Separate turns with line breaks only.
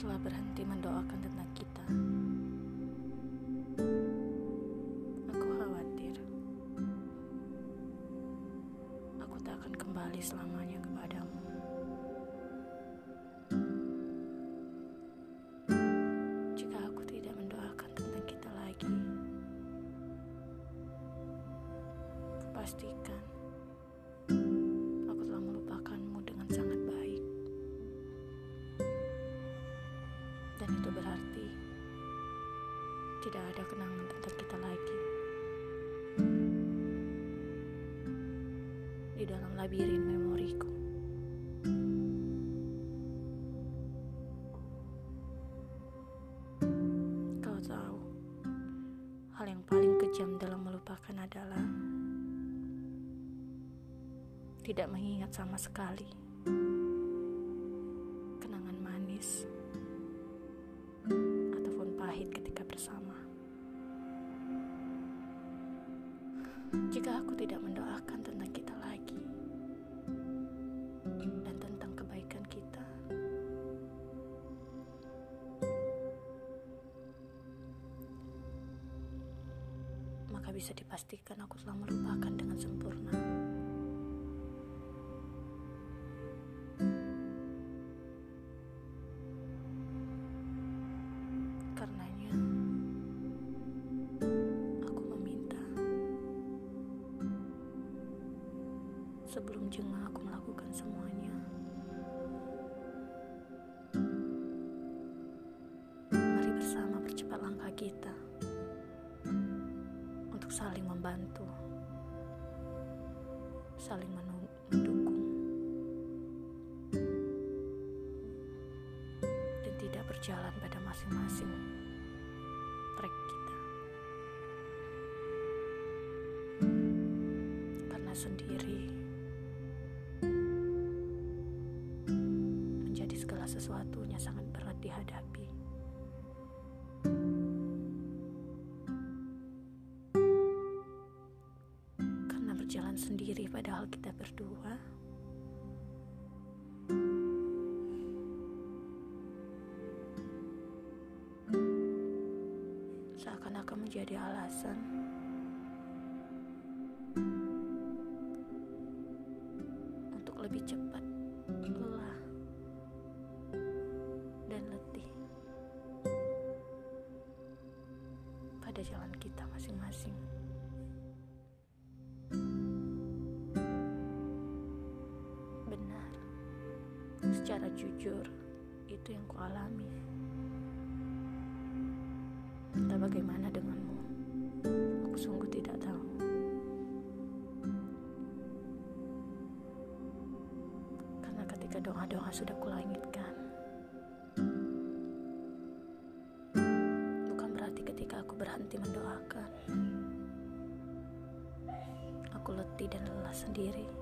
telah berhenti mendoakan tentang kita. Aku khawatir aku tak akan kembali selamanya kepadamu. Jika aku tidak mendoakan tentang kita lagi, pastikan tidak ada kenangan tentang kita lagi. Di dalam labirin memoriku. Kau tahu, hal yang paling kejam dalam melupakan adalah tidak mengingat sama sekali Jika aku tidak mendoakan tentang kita lagi dan tentang kebaikan kita, maka bisa dipastikan aku telah melupakan dengan sempurna. Sebelum jengah aku melakukan semuanya. Mari bersama percepat langkah kita untuk saling membantu, saling mendukung, dan tidak berjalan pada masing-masing track kita. Karena sendiri sesuatunya sangat berat dihadapi. Karena berjalan sendiri padahal kita berdua seakan-akan menjadi alasan lebih cepat masing-masing. Benar, secara jujur itu yang kualami. Entah bagaimana denganmu, aku sungguh tidak tahu. Karena ketika doa-doa sudah kulangitkan, ketika aku berhenti mendoakan, aku letih dan lelah sendiri.